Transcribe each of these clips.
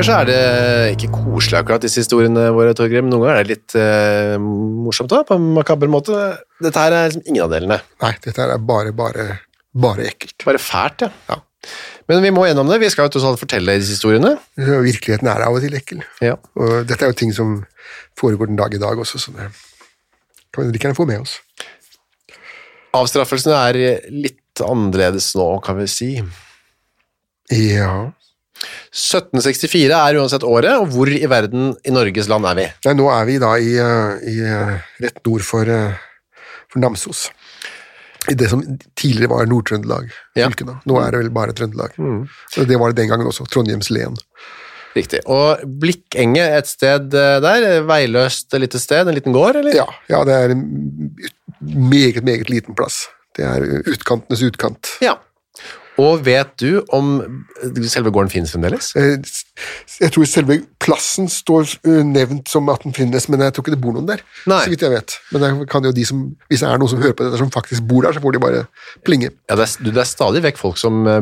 Ganger så er det ikke koselig akkurat disse historiene våre, Torgrim. Noen ganger er det litt uh, morsomt òg, på en makaber måte. Dette her er liksom ingen av delene. Nei, dette her er bare, bare, bare ekkelt. Bare fælt, ja. ja. Men vi må gjennom det. Vi skal jo tross alt fortelle disse historiene. Virkeligheten er av og til ekkel. Ja. Og dette er jo ting som foregår den dag i dag også, så det kan vi like gjerne få med oss. Avstraffelsene er litt annerledes nå, kan vi si. Ja 1764 er uansett året, og hvor i verden i Norges land er vi? Nei, nå er vi da i, eh, i eh, rett nord for, eh, for Namsos. I det som tidligere var Nord-Trøndelag. Ja. Nå er det vel bare Trøndelag. Mm. Det var det den gangen også. Trondheimslen. Riktig. Og Blikkenge, et sted der, veiløst lite sted, en liten gård, eller? Ja, ja, det er en meget, meget liten plass. Det er utkantenes utkant. Ja. Og vet du om selve gården finnes fremdeles? Eh, Jeg tror selve plassen står eh, nevnt som at den finnes, men jeg tror ikke det bor noen der. Nei. Så vidt jeg vet. Men det kan jo de som, hvis det er noen som hører på dette som faktisk bor der, så får de bare plinge. Ja, det er, du, det er stadig vekk folk som eh,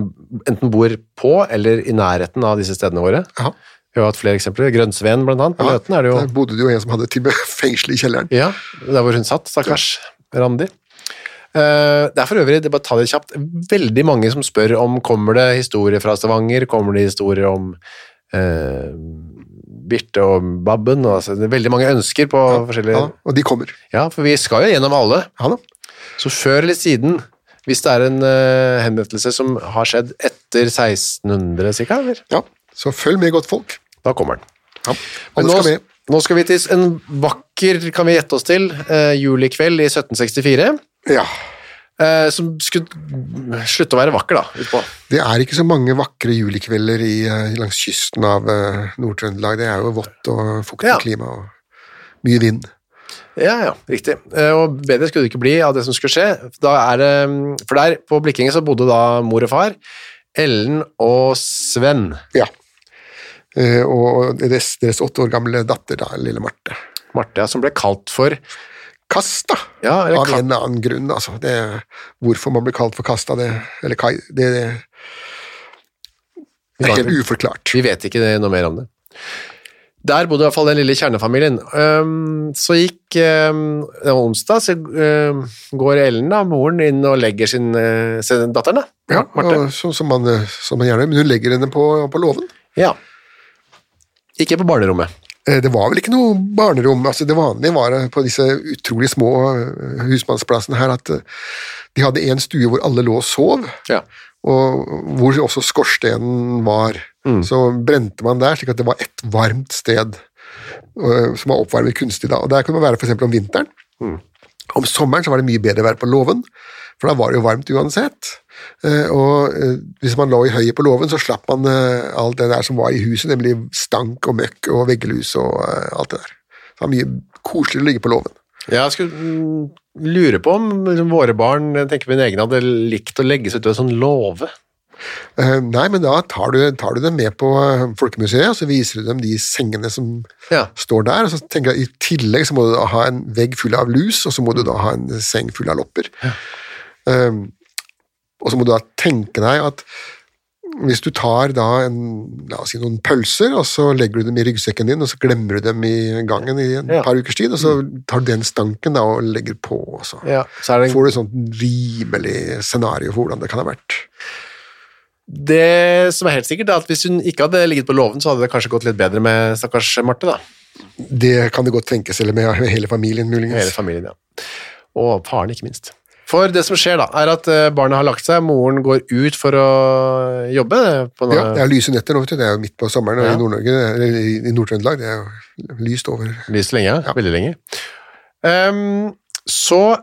enten bor på eller i nærheten av disse stedene våre. Aha. Vi har hatt flere eksempler. Grønnsveen, blant annet. På Ja, Løten er det jo Der bodde det jo en som hadde til og med fengsel i kjelleren. Ja, der hvor hun satt, stakkars Randi. Eh, det er for øvrig, det bare ta det kjapt, veldig mange som spør om kommer det historier fra Stavanger, kommer det historier om eh, Birte og Babben, og altså, det er veldig mange ønsker på forskjellige Ja, og de kommer. Ja, for vi skal jo gjennom alle. Ja. Så før eller siden, hvis det er en uh, henvendelse som har skjedd etter 1600 cirka, eller? Ja, så følg med, godt folk. da kommer den. Ja, nå, skal nå skal vi til en vakker, kan vi gjette oss til, uh, julikveld i 1764, Ja. eh, som skulle slutte å være vakker da, utpå. Det er ikke så mange vakre julikvelder i, eh, langs kysten av eh, Nord-Trøndelag. Det er jo vått og fuktig Ja. klima og mye vind. Ja, ja, riktig. Eh, Og bedre skulle det ikke bli av det som skulle skje. Det, for der på Blikkingen så bodde da mor og far, Ellen og Sven. Ja. Eh, og deres, deres åtte år gamle datter, da, lille Marte. Marte, ja, som ble kalt for Kasta, Ja, av en eller annen grunn. Altså. Det, hvorfor man blir kalt for Kasta, det, eller Kai, det, det er helt uforklart. Vi vet ikke noe mer om det. Der bodde i hvert fall den lille kjernefamilien. Så gikk Det var onsdag, så går Ellen, da, moren, inn og legger sin, uh, sin datteren, da. Ja, og, som man, som man gjerne Men hun legger henne på, på låven. Ja. Ikke på barnerommet. Eh, Det var vel ikke noe barnerom. altså Det vanlige var eh, på disse utrolig små eh, husmannsplassene her at de hadde en stue hvor alle lå og sov, Ja. og hvor også skorstenen var. Så brente man der, slik at det var ett varmt sted som var oppvarmet kunstig. da, og Der kunne man være eksempel om vinteren. Om sommeren så var det mye bedre å være på låven, for da var det jo varmt uansett. Eh, Og eh, hvis man lå i høyet på låven, så slapp man eh, alt det der som var i huset, nemlig stank og møkk og veggelus og alt det der. Så det var mye koseligere å ligge på låven. Ja, jeg skulle, lure på om liksom, våre barn jeg tenker min egen, hadde likt å legges ut i en sånn låve. Nei, men da tar du, tar du dem med på Folkemuseet, og så viser du dem de sengene som Ja. står der. Og så tenker jeg, I tillegg så må du da ha en vegg full av lus, og så må du da ha en seng full av lopper. Um, og så må du da tenke deg at hvis du tar da en, la oss si noen pølser, og så legger du dem i ryggsekken din, og så glemmer du dem i gangen i en Ja. par ukers tid, og så tar du den stanken da og legger på, og så Ja, så det, får du et sånt rimelig scenario for hvordan det kan ha vært. det som er helt sikkert, er at hvis hun ikke hadde ligget på låven, så hadde det kanskje gått litt bedre med stakkars Marte, da. Det kan det godt tenkes, eller med hele familien, muligens. Hele familien, ja. Og faren, ikke minst. For det som skjer, da, er at barna barnet har lagt seg, moren går ut for å jobbe. På Ja, det er lyse netter nå, vet du. Det er jo midt på sommeren Ja. i Nord-Norge, i Nord-Trøndelag. Det er jo lyst over. Lyst lenge, Ja. veldig lenge. Um, så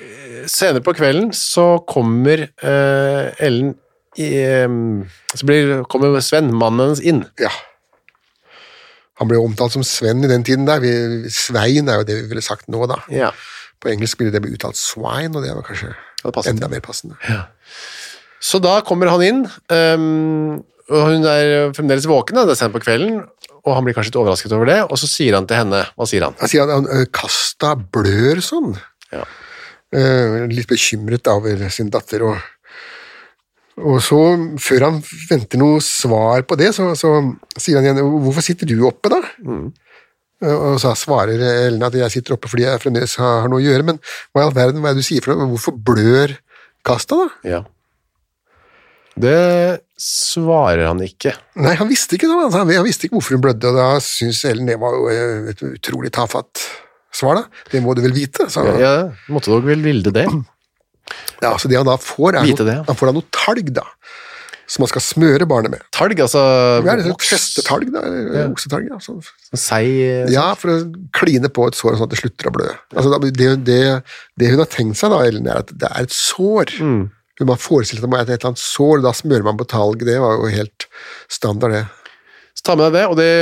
eh, senere på kvelden så kommer uh, Ellen i, um, Så blir, kommer Sven, mannen hennes, inn. Ja. Han ble omtalt som Sven i den tiden der. Vi, Svein er jo det vi ville sagt nå, da. Ja, På engelsk blir det uttalt swine, og det var kanskje det enda mer passende. Så da kommer han inn, um, og hun er fremdeles våken, det er sent på kvelden, og han blir kanskje litt overrasket over det, og så sier han til henne Hva sier han? Han sier at han ø, Kasta blør sånn. Ja. Uh, litt bekymret over sin datter. Og, og så, før han venter noe svar på det, så, så sier han igjen 'Hvorfor sitter du oppe, da?' Eh, Og så svarer Ellen at 'jeg sitter oppe fordi jeg fremdeles har, har noe å gjøre', men hva i all verden hva er det du sier for noe? Hvorfor blør Kasta, da? Ja. Det svarer han ikke. Nei, han visste ikke det. altså. Han, visste ikke hvorfor hun blødde, og da syns Ellen det var eh, et utrolig tafatt svar, da. Det må du vel vite? Så. Ja, Ja, måtte dog vel ville det? Ja, så det han da får, er noe, det, ja. han får da noe talg, da. Som man skal smøre barnet med. Talg, altså Det er et voks- festetalg, da. Ja. Oksetalg, ja. sånn. Sei ja, for å kline på et sår sånn at det slutter å blø. Altså, det, det, det hun har tenkt seg, da, Ellen, er at det er et sår. Mm. Hun har forestilt seg at det er et eller annet sår, da smører man på talg. Det var jo helt standard, det. Så ta med deg det, og det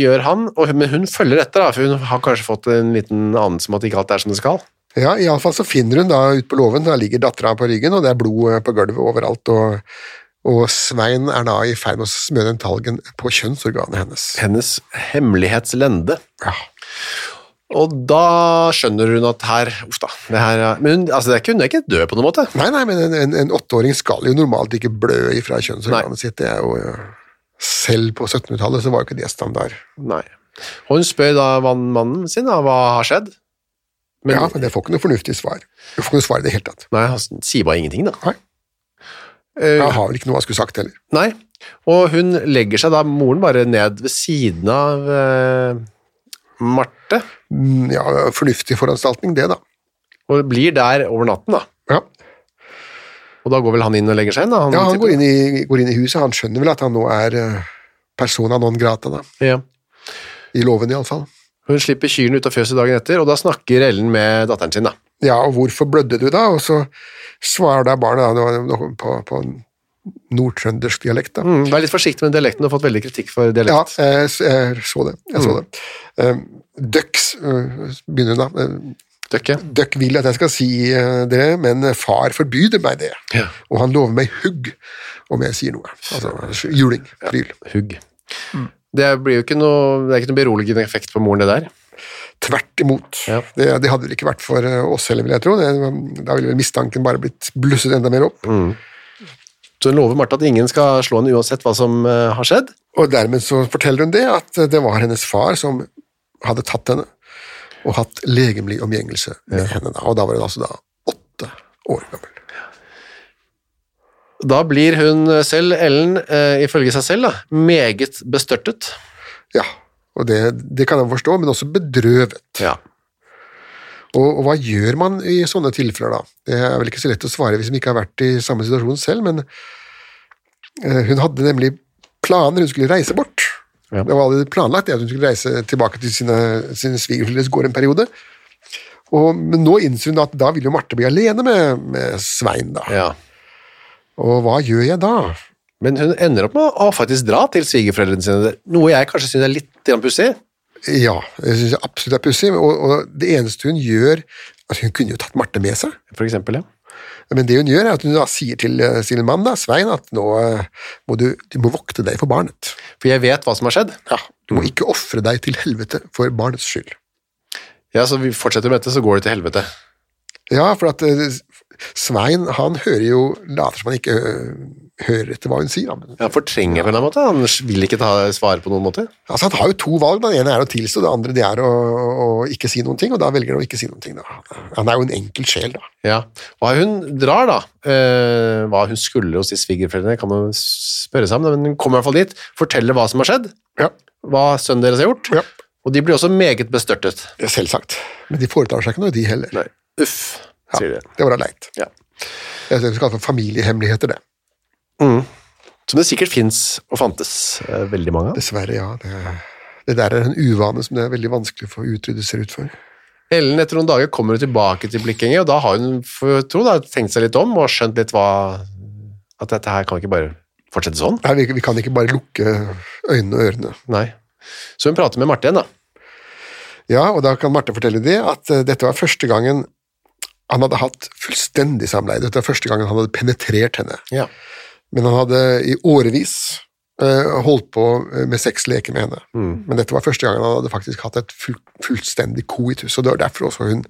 gjør han, og, men hun følger etter, da, for hun har kanskje fått en liten anelse om at ikke alt er som det skal. Ja, iallfall så finner hun da ute på låven, der ligger dattera på ryggen, og det er blod på gulvet overalt, og, og Svein er da i ferd med å smøre den talgen på kjønnsorganet hennes. Hennes hemmelighetslende. Ja. Og da skjønner hun at her, uff da, det her er- Men hun, altså, det er ikke, hun er ikke død på noen måte. Nei, nei, men en, en, en åtteåring skal jo normalt ikke blø ifra Nei. kjønnsorganet sitt. Det er jo. Selv på 1700-tallet så var jo ikke det standard. Nei. Og hun spør da mann- mannen sin da, hva har skjedd. Men, ja, men det får ikke noe fornuftig svar. Du får ikke noe svar i det hele tatt. Nei, han sier bare ingenting, da. Nei. Eh, Jeg har vel ikke noe han skulle sagt heller. Nei, og hun legger seg da, moren bare ned ved siden av eh, Marte, Mm, Ja, fornuftig foranstaltning, det, da. og blir der over natten da. Ja, Og da går vel han inn og legger seg inn da? ja han går inn, i, går inn i huset. Han skjønner vel at han nå er eh, persona non grata, da. Ja. I låven, iallfall. Hun slipper kyrne ut av fjøset dagen etter, og da snakker Ellen med datteren sin da. Ja, og hvorfor blødde du da? Og så svarer da barnet da, på, på nordtrøndersk dialekt. da. Mm, vær litt forsiktig med dialekten, du har fått veldig kritikk for Ja, dialekt. jeg, jeg så det. Jeg så det. Um, Døks begynner hun da. Døkke. Døkk vil at jeg skal si uh, det, men far forbyr meg det. Ja. Og han lover meg hugg om jeg sier noe. Altså juling. Fryl. Hugg. Det blir jo ikke noe, det er ikke noe beroligende effekt på moren det der. Tvert imot. Ja. Det, det hadde det ikke vært for uh, oss heller, vil jeg tro. Det, da ville vel mistanken bare blitt blusset enda mer opp. Så hun lover Marte at ingen skal slå henne uansett hva som eh, har skjedd. Og dermed så forteller hun det, at det var hennes far som hadde tatt henne og hatt legemlig omgjengelse med henne. da, Og da var hun altså da åtte år gammel. Da blir hun selv, Ellen, eh, ifølge seg selv, da, meget bestørtet. Ja, og det, det kan jeg forstå, men også bedrøvet. Ja. Og, og hva gjør man i sånne tilfeller, da? Det er vel ikke så lett å svare hvis man ikke har vært i samme situasjon selv, men eh, hun hadde nemlig planer, hun skulle reise bort. Ja. Det var allerede planlagt at hun skulle reise tilbake til sine, sine svigerforeldres gård en periode. Og, men nå innser hun at da vil jo Marte bli alene med, med Svein, da. ja. Og hva gjør jeg da? Men hun ender opp med å faktisk dra til svigerforeldrene sine, noe jeg kanskje synes er litt pussig. Ja, jeg syns absolutt det er pussig, og, og det eneste hun gjør, Altså, hun kunne jo tatt Marte med seg. For eksempel, ja. Men det hun gjør, er at hun da sier til eh, sin mann, da, Svein, at nå eh, må du, du må vokte deg for barnet. For jeg vet hva som har skjedd. Ja, Du må ikke ofre deg til helvete for barnets skyld. Ja, så vi fortsetter med dette, så går det til helvete. Ja, for at eh, Svein, han hører jo Later som han ikke hører etter hva hun sier. Han Men, Ja, fortrenger på en eller annen måte. Han vil ikke ta svare på noen måte. altså, han har jo to valg. Den ene er å tilstå, det andre det er å, å ikke si noen ting, og da velger han å ikke si noen ting. da. Han er jo en enkel sjel, da. Ja. Hva hun drar, da, eh, hva hun skulle hos de svigerforeldrene, kan man spørre seg om, men hun kommer i hvert fall dit, forteller hva som har skjedd, Ja, hva sønnen deres har gjort, Ja. og de blir også meget bestørtet. det er selvsagt. Men de foretar seg ikke noe, de heller. Nei, uff, Ja, sier de. det var da leit. Ja. Det er det vi skal kalle familiehemmeligheter, det. Som det sikkert finnes og fantes eh, veldig mange av. Dessverre, ja. Det, det der er en uvane som det er veldig vanskelig å få utryddet, ser ut for. Ellen etter noen dager kommer hun tilbake til Blikkenget, og da har hun for jeg tror, da, tenkt seg litt om og skjønt litt hva At dette her kan ikke bare fortsette sånn. Nei, vi, vi kan ikke bare lukke øynene og ørene. Nei. Så hun prater med Marte igjen, da. Ja, og da kan Marte fortelle det, at eh, dette var første gangen han hadde hatt fullstendig samleie. Dette var første gangen han hadde penetrert henne. Ja. Men han hadde i årevis eh, holdt på med med sexleker med henne. Men dette var første gangen han hadde faktisk hatt et full, fullstendig koitus, og det var derfor også hun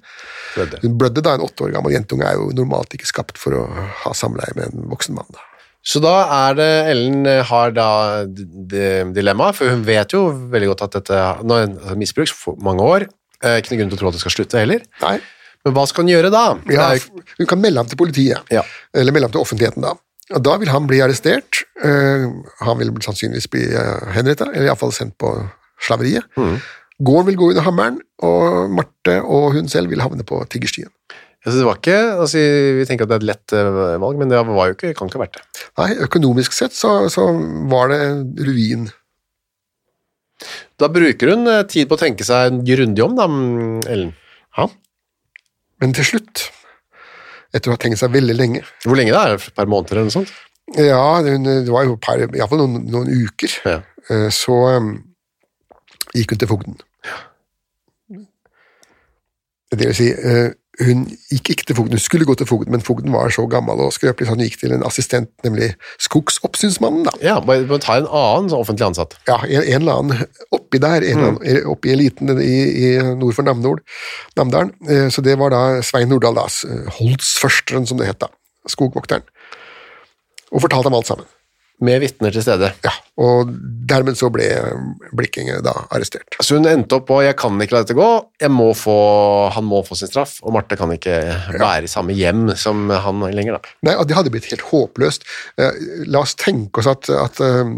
Blødde. Hun blødde da en åtte år gammel jentunge er jo normalt ikke skapt for å ha samleie med en voksen mann. da. Så da er det Ellen eh, har da d- d- dilemma, for hun vet jo veldig godt at dette nå det misbruk for mange år. Eh, Ikke noen grunn til å tro at det skal slutte heller. Nei, Men hva skal hun gjøre da? Ja, Hun kan melde ham til politiet, Ja. eller melde ham til offentligheten. da. Og Da vil han bli arrestert. eh, han vil sannsynligvis bli uh, henretta, eller iallfall sendt på slaveriet. Mm. Gården vil gå under hammeren, og Marte og hun selv vil havne på tiggerstien. Synes det var ikke, altså, Vi tenker at det er et lett eh, valg, men det var jo ikke, kan ikke ha vært det. Nei, Økonomisk sett så, så var det ruin. Da bruker hun eh, tid på å tenke seg grundig om, da, mm, Ellen. Ja. Men til slutt, etter å ha tenkt seg veldig lenge Hvor lenge det Er det et par måneder eller noe sånt? Ja, det, var jo par, i hvert fall noen, noen uker. Ja. Eh, Så um, gikk hun til fogden. Det vil si, eh, hun gikk ikke til fogden, hun skulle gå til fogden, men fogden var så gammel og skrøpelig, så hun gikk til en assistent, nemlig skogsoppsynsmannen. da. Ja, bare ta en annen sånn offentlig ansatt. Ja, en, en eller annen oppi der, en mm. annen, oppi eliten i, i nord for Namdol, Namdalen. Eh, Så det var da Svein Nordahl, da, Holtsførsteren som det het da, skogvokteren, og fortalte ham alt sammen. Med vitner til stede. Ja, og dermed så ble Blikkinge da arrestert. Så hun endte opp på 'jeg kan ikke la dette gå', jeg må få, han må få sin straff, og Marte kan ikke være i samme hjem som han lenger. da. Nei, Det hadde blitt helt håpløst. Eh, La oss tenke oss at, at, eh,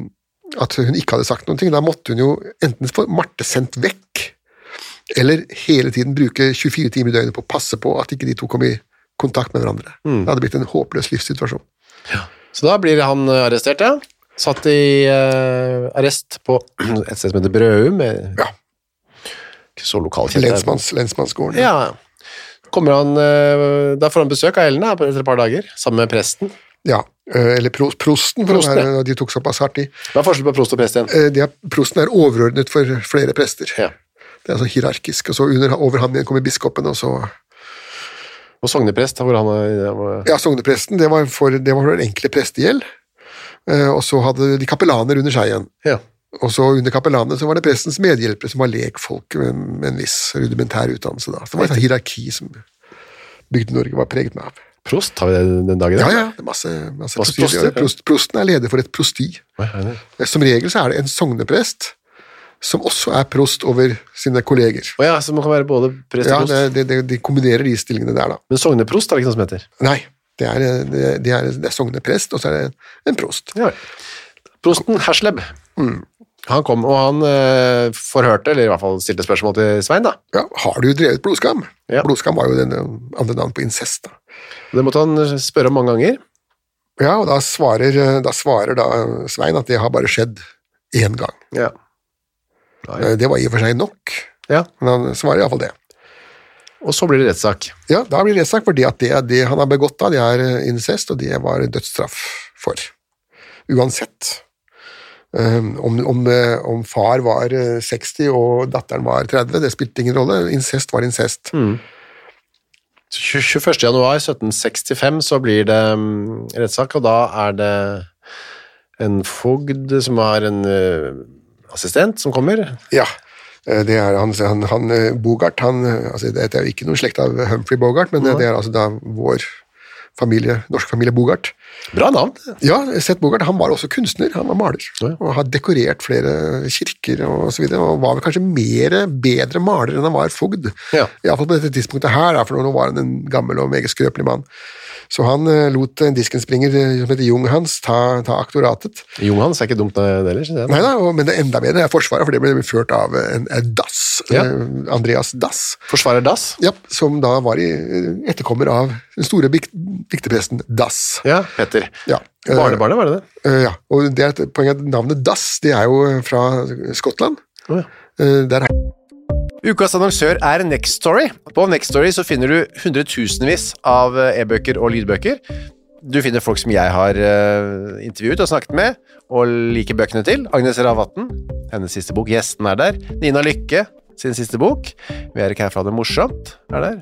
at hun ikke hadde sagt noen ting. Da måtte hun jo enten få Marte sendt vekk, eller hele tiden bruke 24 timer i døgnet på å passe på at ikke de to kom i kontakt med hverandre. Det hadde blitt en håpløs livssituasjon. Så da blir han eh, arrestert, ja. Satt i eh, arrest på et sted som heter Brøum. med- Ja. Ikke så lokalkjent. Lensmanns, lensmannsgården. Ja. Kommer han, eh, da får han besøk av Ellen da, etter et par dager, sammen med presten. Ja, eh, Eller pro, prosten, for Prosten, være, de tok såpass hardt i. Hva er forskjellen på prost og prest igjen? Eh, De er, prosten er overordnet for flere prester. Ja. Det er så hierarkisk. og så under, Over ham igjen kommer biskopen, og så Og sogneprest, hvor han Var... Ja, sognepresten, det var for, det var for enkle prestegjeld. Eh, og så hadde de kapellaner under seg igjen. Ja. Og så under kapellanene så var det prestens medhjelpere som var lekfolk med, med en viss rudimentær utdannelse. da. Så det var et hierarki som Bygde-Norge var preget med av. Prost, har vi det den dagen? Ja, ja, det er masse, masse Masse prostier. Prost, prosten er leder for et prosti. Eh, Som regel så er det en sogneprest som også er prost over sine kolleger. Å ja, så man kan være både prest og prost. Ja, det, det, De kombinerer de stillingene der, da. Men sogneprost er det ikke noe som heter. Nei, det er, det, det er, det er sogneprest, og så er det en prost. Ja. Prosten Hersleb. Han kom, og han eh, forhørte, eller i hvert fall stilte spørsmål til Svein, da. Ja, har du drevet blodskam? Ja. Blodskam var jo den eh, andre navn på incest. da. Det måtte han spørre om mange ganger. Ja, og da svarer, eh, da svarer da Svein at det har bare skjedd én gang. Ja. Eh, Det var i og for seg nok, ja. men han svarer iallfall det. Og så blir det rettssak. Ja, Da blir det rettssak, fordi at det, det han har begått da, det er eh, incest, og det var dødsstraff for. Uansett. Um, om, om, eh, om far var eh, 60 og datteren var 30, det spilte ingen rolle. Incest var incest. Mm. 21. januar 1765 så blir det mm, rettssak, og da er det en fogd som har en assistent som kommer. Ja. eh, Det er han, han, han eh, Bogart han, eh, altså Det er jo ikke noen slekt av Humphrey Bogart, men det, det er altså da vår familie, norsk familie Bogart. Bra navn. Ja, Seth Bogart han var også kunstner, han var maler. Ja. Og har dekorert flere kirker og så videre, og var vel kanskje mer bedre maler enn han var fogd. Ja. Iallfall på dette tidspunktet her, for nå var han en gammel og meget skrøpelig mann. Så han eh, lot en diskenspringer eh, som heter Jung Hans ta, ta aktoratet. Jung Hans er ikke dumt det heller. Nei da, men det enda bedre er Forsvaret, for det ble ført av en, en Dass. Ja. eh, Andreas Dass. Forsvarer Dass. Ja, som da var i, eh, etterkommer av den store dikterpresten Dass. Ja, Petter. Ja. eh, Barnebarnet, var det det? Uh, ja, og det er et poeng at navnet Dass det er jo fra Skottland. Oh, ja. uh, Der Ukas annonsør er Next Story. På Next Story så finner du hundretusenvis av eh, e-bøker og lydbøker. Du finner folk som jeg har uh, intervjuet og snakket med, og liker bøkene til. Agnes Ravatn, hennes siste bok. Gjesten er der. Nina Lykke, sin siste bok. Vi er ikke her for å ha det morsomt, er der.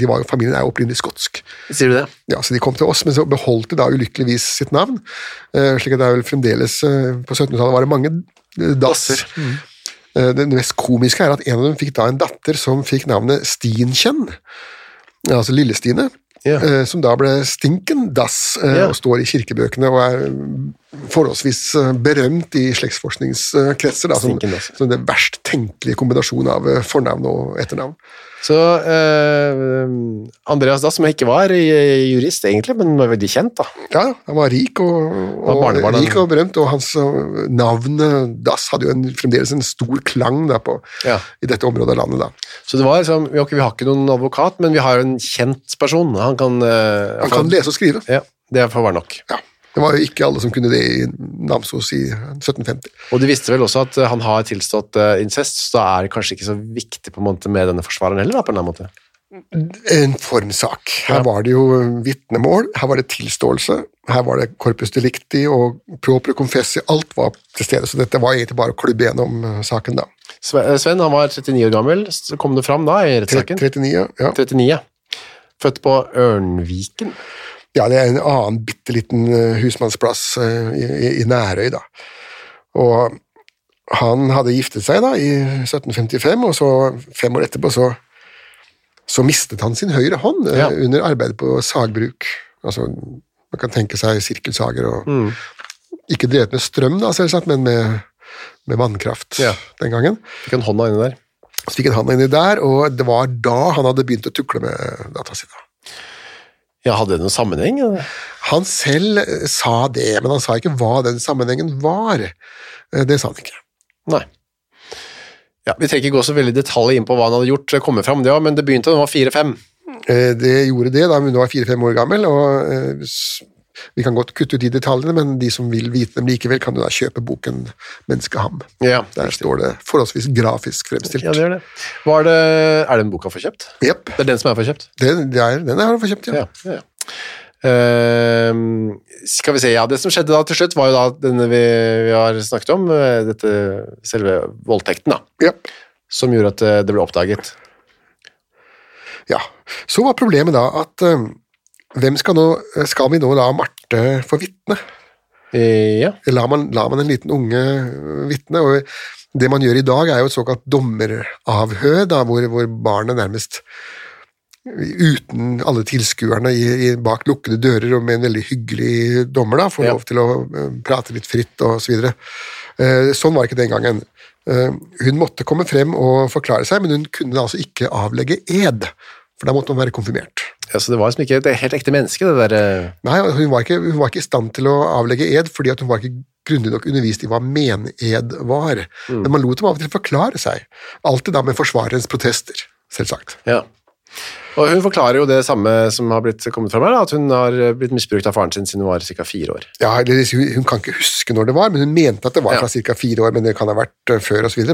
De var familien er jo opprinnelig skotsk, Sier du det? ja, så de kom til oss, men så beholdt de da ulykkeligvis sitt navn. Eh, slik at det er vel fremdeles eh, På 1700-tallet var det mange eh, dasser. Eh, det mest komiske er at en av dem fikk da en datter som fikk navnet Stinkjenn, altså Lille-Stine. Yeah. Som da ble Stinken Dass, Ja. og står i kirkebøkene og er mm, forholdsvis eh, berømt i slektsforskningskretser. Da, som, som det verst tenkelige kombinasjonen av eh, fornavn og etternavn. Så eh, Andreas Dass, som ikke var eh, jurist egentlig, men var veldig kjent, da. Ja, han var rik og, og, var rik og berømt, og hans uh, navn Dass hadde jo en, fremdeles en stor klang da, på, Ja. i dette området av landet. da. Så det var liksom ikke, vi har ikke noen advokat, men vi har en kjent person. Han kan eh, Han kan lese og skrive. Ja, det får være nok. Ja. Det var jo ikke alle som kunne det i Namsos i 1750. Og du visste vel også at eh, han har tilstått eh, incest, så da er det kanskje ikke så viktig på en måte med denne forsvareren heller, da, på en eller annen måte. En formsak. Her var det jo vitnemål, her var det tilståelse, her var det corpus delicti og propre confessi. Alt var til stede, så dette var egentlig bare å klubbe gjennom uh, saken, da. Eh, Sven han var 39 år gammel, så kom det fram da i rettssaken. 39, ja. 39, ja. Født på Ørnviken. Ja, det er en annen bitte liten eh, husmannsplass eh, i, i, i Nærøy, da. Og han hadde giftet seg da i 1755, og så fem år etterpå så, så mistet han sin høyre hånd eh, Ja. under arbeidet på sagbruk. Altså, man kan tenke seg sirkelsager og Mm. Ikke drevet med strøm, da, selvsagt, men med, med vannkraft Ja. den gangen. Fikk han hånda inni der. Så fikk han hånda inni der, og det var da han hadde begynt å tukle med data si. da. Ja, hadde det noen sammenheng? Han selv eh, sa det, men han sa ikke hva den sammenhengen var. Eh, Det sa han ikke. Nei. Ja, Vi trenger ikke gå så veldig i detalj inn på hva han hadde gjort, komme kommer fram ja, men det begynte da han var fire-fem. Eh, Det gjorde det da hun var fire-fem år gammel, og eh, vi kan godt kutte ut de detaljene, men de som vil vite dem likevel, kan jo da kjøpe boken Menneskeham. Ja, Der står det forholdsvis grafisk fremstilt. ja, det gjør det. Var det. Er den boka forkjøpt? Yep. Det er den som er forkjøpt? Den, det er- den har forkjøpt, ja. Ja. ja, ja. Uh, skal vi se, ja, Det som skjedde da til slutt, var jo da denne vi, vi har snakket om, eh, dette selve voldtekten, da, Jepp. som gjorde at eh, det ble oppdaget. Ja. Så var problemet da at eh, hvem skal, nå, skal vi nå la Marte få vitne? Eh, ja. lar man, lar man en liten unge øh, vitne, og det man gjør i dag er jo et såkalt dommeravhør, da, hvor, hvor barnet nærmest uten alle tilskuerne i, i, bak lukkede dører og med en veldig hyggelig dommer, da, får Ja. lov til å eh, prate litt fritt og så videre. Eh, sånn var det ikke den gangen. Eh, hun måtte komme frem og forklare seg, men hun kunne altså ikke avlegge ed, for da måtte hun være konfirmert. Ja, så det var liksom ikke et helt ekte menneske, det der eh, Nei, altså, hun var, ikke, hun var ikke i stand til å avlegge ed, fordi at hun var ikke grundig nok undervist i hva mened var. Men man lot dem av og til forklare seg. Alltid da med forsvarerens protester, selvsagt. Ja. Og hun forklarer jo det samme som har blitt kommet fram her, at hun har blitt misbrukt av faren sin siden hun var ca. fire år. Ja, hun, kan ikke huske når det var, men hun mente at det var Ja. fra ca. fire år, men det kan ha vært eh, før osv.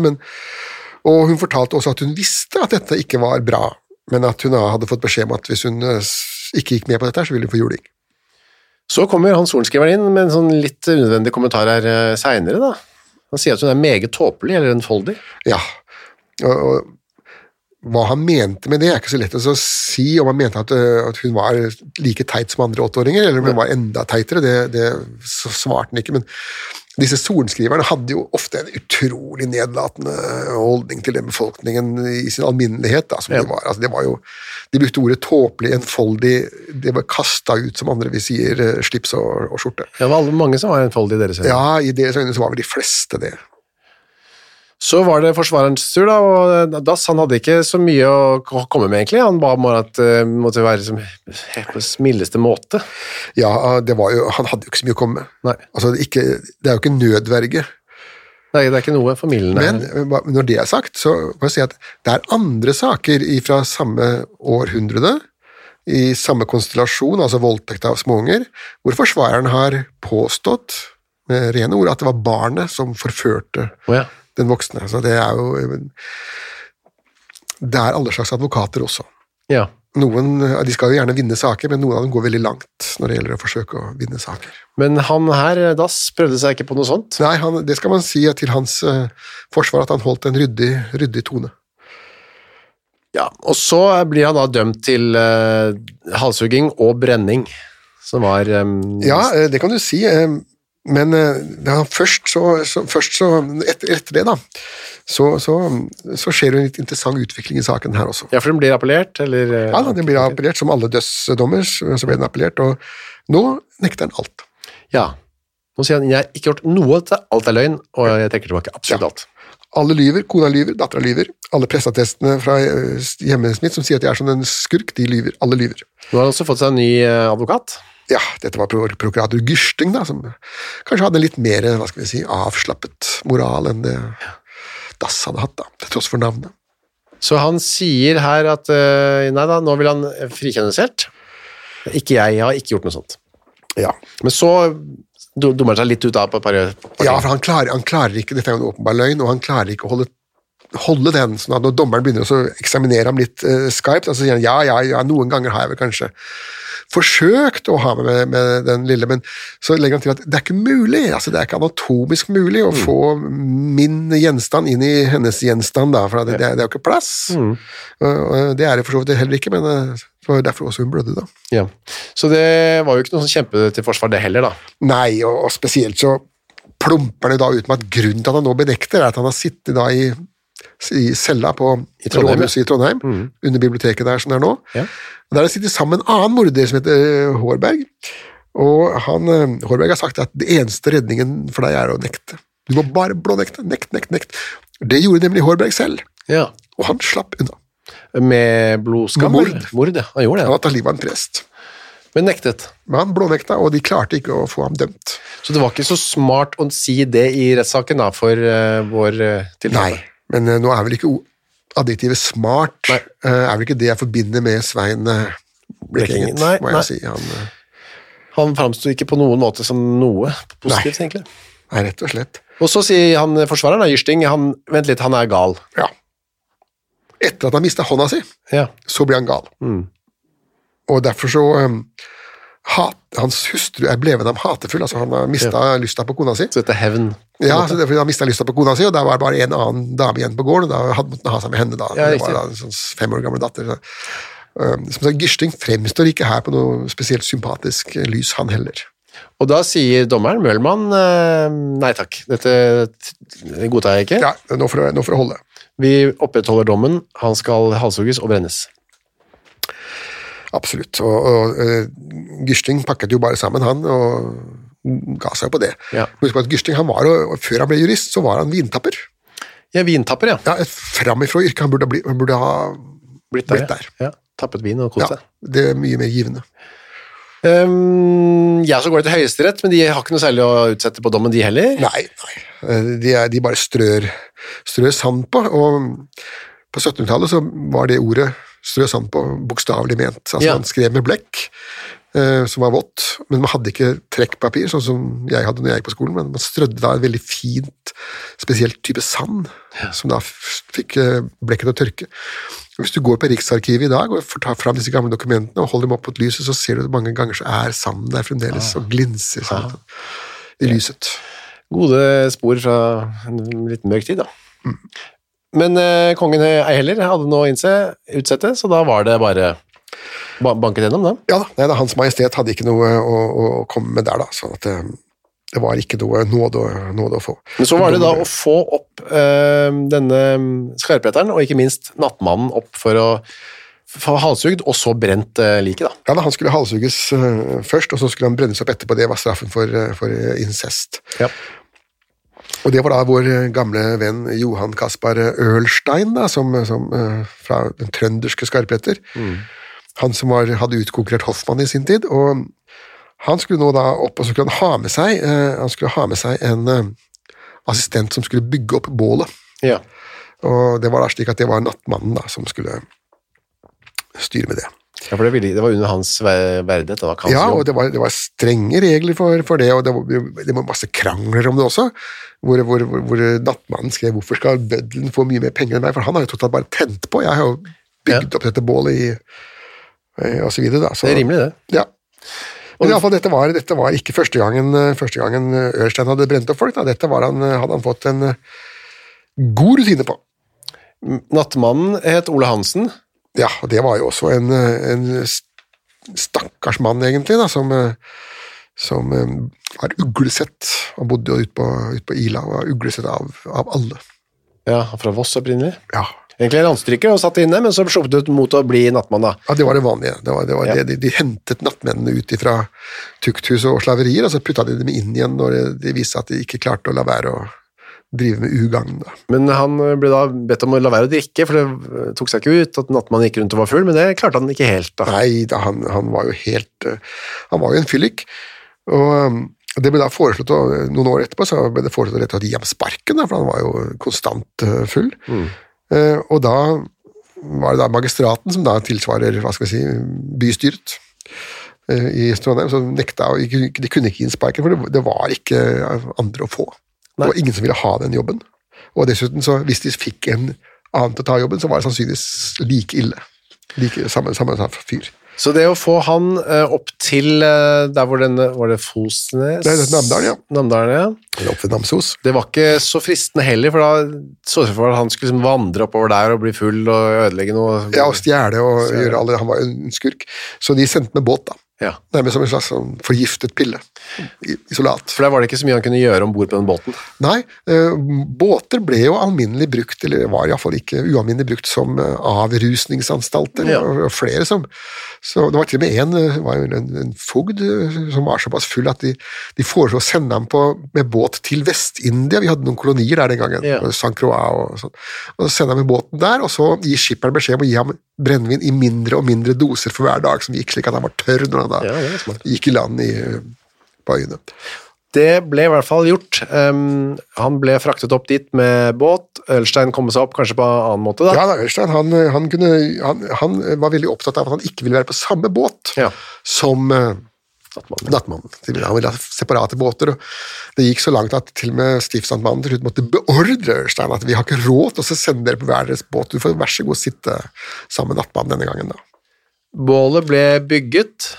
Og hun fortalte også at hun visste at dette ikke var bra, men at hun hadde fått beskjed om at hvis hun eh, ikke gikk med på dette, så ville hun få juling. Så kommer han sorenskriveren inn med en sånn litt unødvendig kommentar her eh, seinere, da. Han sier at hun er meget tåpelig eller enfoldig. Ja, og, og hva han mente med det, er ikke så lett å si om han mente at, at hun var like teit som andre åtteåringer, eller om hun var enda teitere, det, det svarte han ikke. Men disse sorenskriverne hadde jo ofte en utrolig nedlatende holdning til den befolkningen i sin alminnelighet. Da, som Ja. de, var. Altså, det var jo, de brukte ordet tåpelig, enfoldig, det var kasta ut, som andre vi sier, slips og, og skjorte. Ja, det var alle, mange som var enfoldige i deres øyne. Ja, i deres øyne så var vel de fleste det. Så var det forsvarerens tur, da, og Dass han hadde ikke så mye å komme med, egentlig. Han ba om at det måtte være som, på mildeste måte. Ja, det var jo, han hadde jo ikke så mye å komme med. Altså, det, ikke, det er jo ikke nødverge. er, det er ikke noe familien Men når det er sagt, så må jeg si at det er andre saker fra samme århundrede, i samme konstellasjon, altså voldtekt av småunger, hvor forsvareren har påstått med rene ord at det var barnet som forførte oh, ja. Den voksne. Så det er jo Det er alle slags advokater også. ja. Noen, De skal jo gjerne vinne saker, men noen av dem går veldig langt når det gjelder å forsøke å vinne saker. Men han her, Dass, prøvde seg ikke på noe sånt. Nei, han, det skal man si til hans eh, forsvar, at han holdt en ryddig, ryddig tone. Ja, Og så blir han da dømt til uh, halshugging og brenning, som var um, Ja, det kan du si, eh, men eh, ja, først så, så, først så etter, etter det, da, så, så, så skjer det en litt interessant utvikling i saken her også. Ja, for den blir appellert, eller eh, Ja, da, Den blir appellert, som alle dødsdommer, så ble den appellert, og nå nekter den alt. Ja. Nå sier han jeg har ikke gjort noe dette, alt er løgn, og jeg trekker tilbake absolutt alt. Alle lyver, kona lyver, dattera lyver. Alle presseattestene fra eh, hjemmet mitt som sier at jeg er som en skurk, de lyver. Alle lyver. Nå har han også fått seg en ny eh, advokat. Ja, dette var prokurator Gyrsting, da, som kanskje hadde en litt mer hva skal vi si, avslappet moral enn det Dass hadde hatt, da, til tross for navnet. Så han sier her at eh, nei da, nå vil han frikjennes helt. Ikke jeg, jeg har ikke gjort noe sånt. Ja, Men så dummer han seg litt ut av på et par, par ja for han klarer, han klarer ikke, dette er jo en åpenbar løgn, og han klarer ikke å holde holde den, sånn at når dommeren begynner å eksaminere ham litt uh, skarpt, så sier han ja, ja, ja, noen ganger har jeg vel kanskje forsøkt å ha med, med den lille, men så legger han til at det er ikke mulig, altså det er ikke anatomisk mulig å få min gjenstand inn i hennes gjenstand, da, for det, det, er- det er jo ikke plass. Og det er det for så vidt heller ikke, men eh, det var derfor også hun blødde, da. Ja. Så det var jo ikke noe sånn kjempe til forsvar, det heller, da. Nei, og, og spesielt så plumper det da ut med at grunnen til at han nå benekter, er at han har sittet da i, i cella på I Trondheim, rådhuset i Trondheim, under biblioteket der som det er nå. Ja. Der har det sittet sammen en annen morder som heter eh, Hårberg, og han, eh, Hårberg har sagt at det eneste redningen for deg er å nekte. Du må bare blånekte. Nekt, nekt, nekt. Det gjorde nemlig Hårberg selv, Ja. og han slapp unna. Med blodskam? Med mord. Mord, ja. Han gjorde det. Han hadde tatt livet av en prest. Men nektet. Men han blånekta, og de klarte ikke å få ham dømt. Så det var ikke så smart å si det i rettssaken da, for uh, vår uh, Nei, men eh, nå er vel ikke adjektivet smart Nei. eh, er vel ikke det jeg forbinder med Svein Blekkingen, Nei, må nei. jeg si. Han eh, Han framsto ikke på noen måte som noe positivt, Nei. egentlig. Nei, rett og slett Og så sier han eh, forsvareren, da, Gyrsting, han, vent litt, han er gal. Ja. Etter at han mista hånda si, Ja. så blir han gal. Mm. Og derfor så hat, Hans hustru er blevet ham hatefull, altså han har mista lysta på kona si. Så dette er hevn. Ja, så det, han mista lysta på kona si, og der var det bare en annen dame igjen på gården, og da hadde måtte han ha seg med henne. da. Ja, det var da en sånn fem år gammel datter. Så. Um, som sagt, Gyrsting fremstår ikke her på noe spesielt sympatisk lys, han heller. Og da sier dommeren, Mølmann, eh, nei takk, dette godtar jeg ikke. Ja, nå får det, nå får det holde. Vi opprettholder dommen, han skal halshugges og brennes. Absolutt. Og, og eh, Gisling pakket jo bare sammen, han, og ga seg på det. Ja. Husk at Gisling, han var Før han ble jurist, så var han vintapper. Ja, vintapper, ja. Ja, Et framifrå yrke. Han burde, bli, han burde ha Blitt Blitt der. Ja. Tappet vin og kost ja. Det er mye mer givende. Um, jeg så går det til Høyesterett, men de har ikke noe særlig å utsette på dommen, de heller. Nei, nei. Eh, De, er, de bare strør, strør sand på, og på 1700-tallet så var det ordet strø sand på bokstavelig ment. Altså Ja. Man skrev med blekk, eh, som var vått, men man hadde ikke trekkpapir, sånn som jeg hadde når jeg gikk på skolen, men man strødde da en veldig fint, spesielt type sand, som da fikk eh, blekket til å tørke. Hvis du går på Riksarkivet i dag og får ta fram disse gamle dokumentene og holder dem opp mot lyset, så ser du at mange ganger så er sanden der fremdeles og glinser sånn, i lyset. Gode spor fra en litt mørk tid, da. Men eh, kongen ei heller hadde noe å innse, utsette, så da var det bare ba banket gjennom, da. Ja da, nei, da, Hans Majestet hadde ikke noe å, å komme med der, da. sånn at det, det var ikke noe nåde, nåde å få. Men så var det da å få opp eh, denne skarpheteren, og ikke minst nattmannen, opp for å få halshugd, og så brent eh, liket, da. Ja, da, Han skulle halshugges eh, først, og så skulle han brennes opp etterpå. Det var straffen for, eh, for eh, incest. Ja. Og det var da vår eh, gamle venn Johan Kaspar Ørlstein, da, som, som, eh, fra den trønderske skarpretter. Han som var, hadde utkonkurrert Hoffmann i sin tid. og Han skulle nå da opp og så skulle han ha med seg, eh, han skulle ha med seg en eh, assistent som skulle bygge opp bålet. Ja. Og det var da slik at det var nattmannen da, som skulle styre med det. Ja, for det, ville, det var under hans verdighet. Det var Ja, og det var, det var strenge regler for, for det, og det var, det var masse krangler om det også, hvor, hvor, hvor, hvor nattmannen skrev 'hvorfor skal bøddelen få mye mer penger enn meg', for han har jo totalt bare tent på, jeg har jo bygd opp dette bålet i eh, og så videre da. Så, Det er rimelig, det. Ja. Men iallfall, dette var, dette var ikke første gangen, eh, første gangen Ørstein hadde brent opp folk, da. dette var han, hadde han fått en eh, god rutine på. Nattmannen het Ole Hansen. Ja, det var jo også en, eh, en stakkars mann, egentlig, da, som, eh, som eh, var uglesett. Han bodde jo ute på, ut på Ila og var uglesett av, av alle. Ja, fra Voss opprinnelig. Ja. Egentlig landstryker og satt inne, men så sluppet ut mot å bli nattmann, da. ja, det var det vanlige. Det var, det var Ja. det, de, de hentet nattmennene ut fra tukthus og slaverier, og så putta de dem inn igjen når det- de viste at de ikke klarte å la være å drive med ugagn. Men han ble da bedt om å la være å drikke, for det tok seg ikke ut at nattmannen gikk rundt og var full, men det klarte han ikke helt, da. Nei, da, han, han var jo helt eh, Han var jo en fyllik. Og um, det ble da foreslått, å- Noen år etterpå så ble det foreslått rett og slett å gi ham sparken, for han var jo konstant eh, full. Eh, og da var det da magistraten, som da tilsvarer hva skal vi si, bystyret eh, i Trondheim, som nekta De kunne ikke gi ham sparken, for det, det var ikke andre å få. Det var ingen som ville ha den jobben. Og dessuten, så hvis de fikk en annen til å ta jobben, så var det sannsynligvis like ille. Like, samme, samme fyr. Så det å få han eh, opp til eh, der hvor den Var det Fosnes? Det er Namdalen, ja. Namdalen, ja. Eller opp ved Namsos. Det var ikke så fristende heller, for da så det for meg at han skulle liksom vandre oppover der og bli full og ødelegge noe. Ja, og stjele og gjøre alle Han var jo en skurk. Så de sendte med båt, da. Ja. Nærmest som en slags sånn forgiftet pille. Isolat. For der var det ikke så mye han kunne gjøre om bord på den båten. Nei, eh, båter ble jo alminnelig brukt, eller var iallfall ikke ualminnelig brukt som eh, avrusningsanstalter. Ja. Og, flere som så Det var til og med en, eh, en, en fogd som var såpass full at de, de foreslo å sende ham på, med båt til Vest-India. Vi hadde noen kolonier der den gangen. Ja. San Croix og sånn. Og så sende ham med båten der, og så gi skipperen beskjed om å gi ham brennevin i mindre og mindre doser for hver dag som gikk, slik at han var tørr når han da Ja, det er gikk i land i, på øyene. Det ble i hvert fall gjort. Um, han ble fraktet opp dit med båt. Ølstein kom seg opp kanskje på en annen måte, da. Ja, da, Ørstein han, han, kunne, han, han var veldig opptatt av at han ikke ville være på samme båt Ja. som uh, Nattmannen. nattmannen. Han ville ha separate båter. og Det gikk så langt at til og med stiftsamtmannen til slutt måtte beordre Ørstein at vi har ikke råd til å sende dere på hver deres båt. Du får vær så god sitte sammen med nattmannen denne gangen. da. Bålet ble bygget.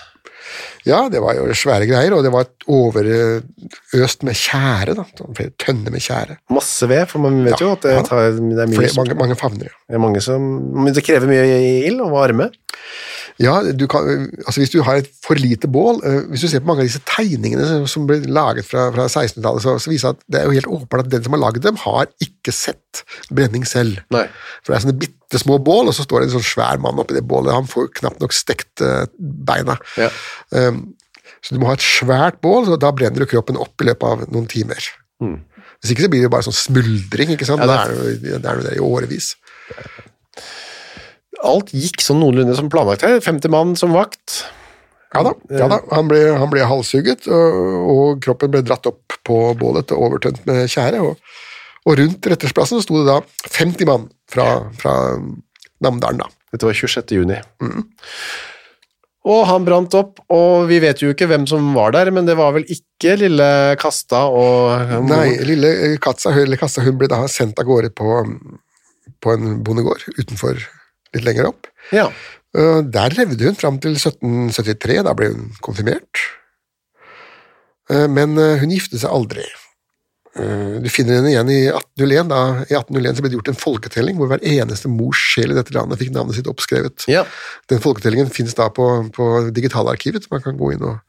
Ja, det var jo svære greier, og det var overøst med tjære. da. Flere tønner med tjære. Masse ved, for man vet Ja, jo at det, tar, det er mye Flere, mange, mange favner. ja. Det mange som det krever mye ild og varme. Ja, du kan, altså hvis du har et for lite bål eh, Hvis du ser på mange av disse tegningene som- ble laget fra, fra 1600-tallet, så, så viser det at det er jo helt åpenbart at den som har laget dem, har ikke sett brenning selv. Nei. For det er sånne bitte små bål, og så står det en sånn svær mann oppi det bålet. Han får knapt nok stekt eh, beina. Ja. Um, så du må ha et svært bål, og da brenner du kroppen opp i løpet av noen timer. Hvis ikke så blir det jo bare sånn smuldring, ikke sant? Mm. Ja, det- er det er, det er det i årevis. Alt gikk sånn noenlunde som planlagt her. 50 mann som vakt. Ja da, ja da. Han, ble, han ble halshugget, og, og kroppen ble dratt opp på bålet og overtømt med tjære. Og, og rundt rettersplassen sto det da 50 mann fra, fra Namdalen, da. Dette var 26. juni. Og han brant opp, og vi vet jo ikke hvem som var der, men det var vel ikke lille Kasta og Nei, lille Katsa, eller Kassa hun ble da sendt av gårde på, på en bondegård utenfor litt lenger opp. Ja. Uh, Der levde hun fram til 1773, da ble hun konfirmert. Uh, Men uh, hun giftet seg aldri. Du finner henne igjen i 1801. Da, I 1801 så ble det gjort en folketelling hvor hver eneste mors sjel i dette landet fikk navnet sitt oppskrevet. ja. Den folketellingen finnes da på, på digitalarkivet. Man kan gå inn og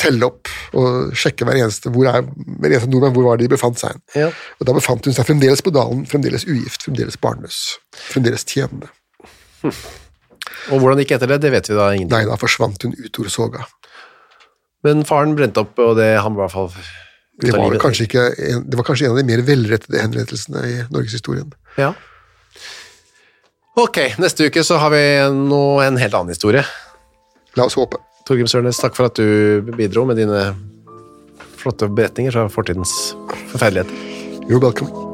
telle opp og sjekke hver eneste, hvor er, hver eneste nordmann hvor var de befant seg. Ja. Og da befant hun seg fremdeles på dalen, fremdeles ugift, fremdeles barnløs, fremdeles tjenende. Og hvordan gikk etter det, det vet vi da ingenting. Nei, da forsvant hun ut ord soga. Men faren brente opp, og det han i hvert fall Det var, ikke det var kanskje en av de mer velrettede henrettelsene i norgeshistorien. Ja. Ok, neste uke så har vi nå en helt annen historie. La oss håpe. Torgrim Sørnes, takk for at du bidro med dine flotte beretninger fra fortidens forferdeligheter. You're welcome.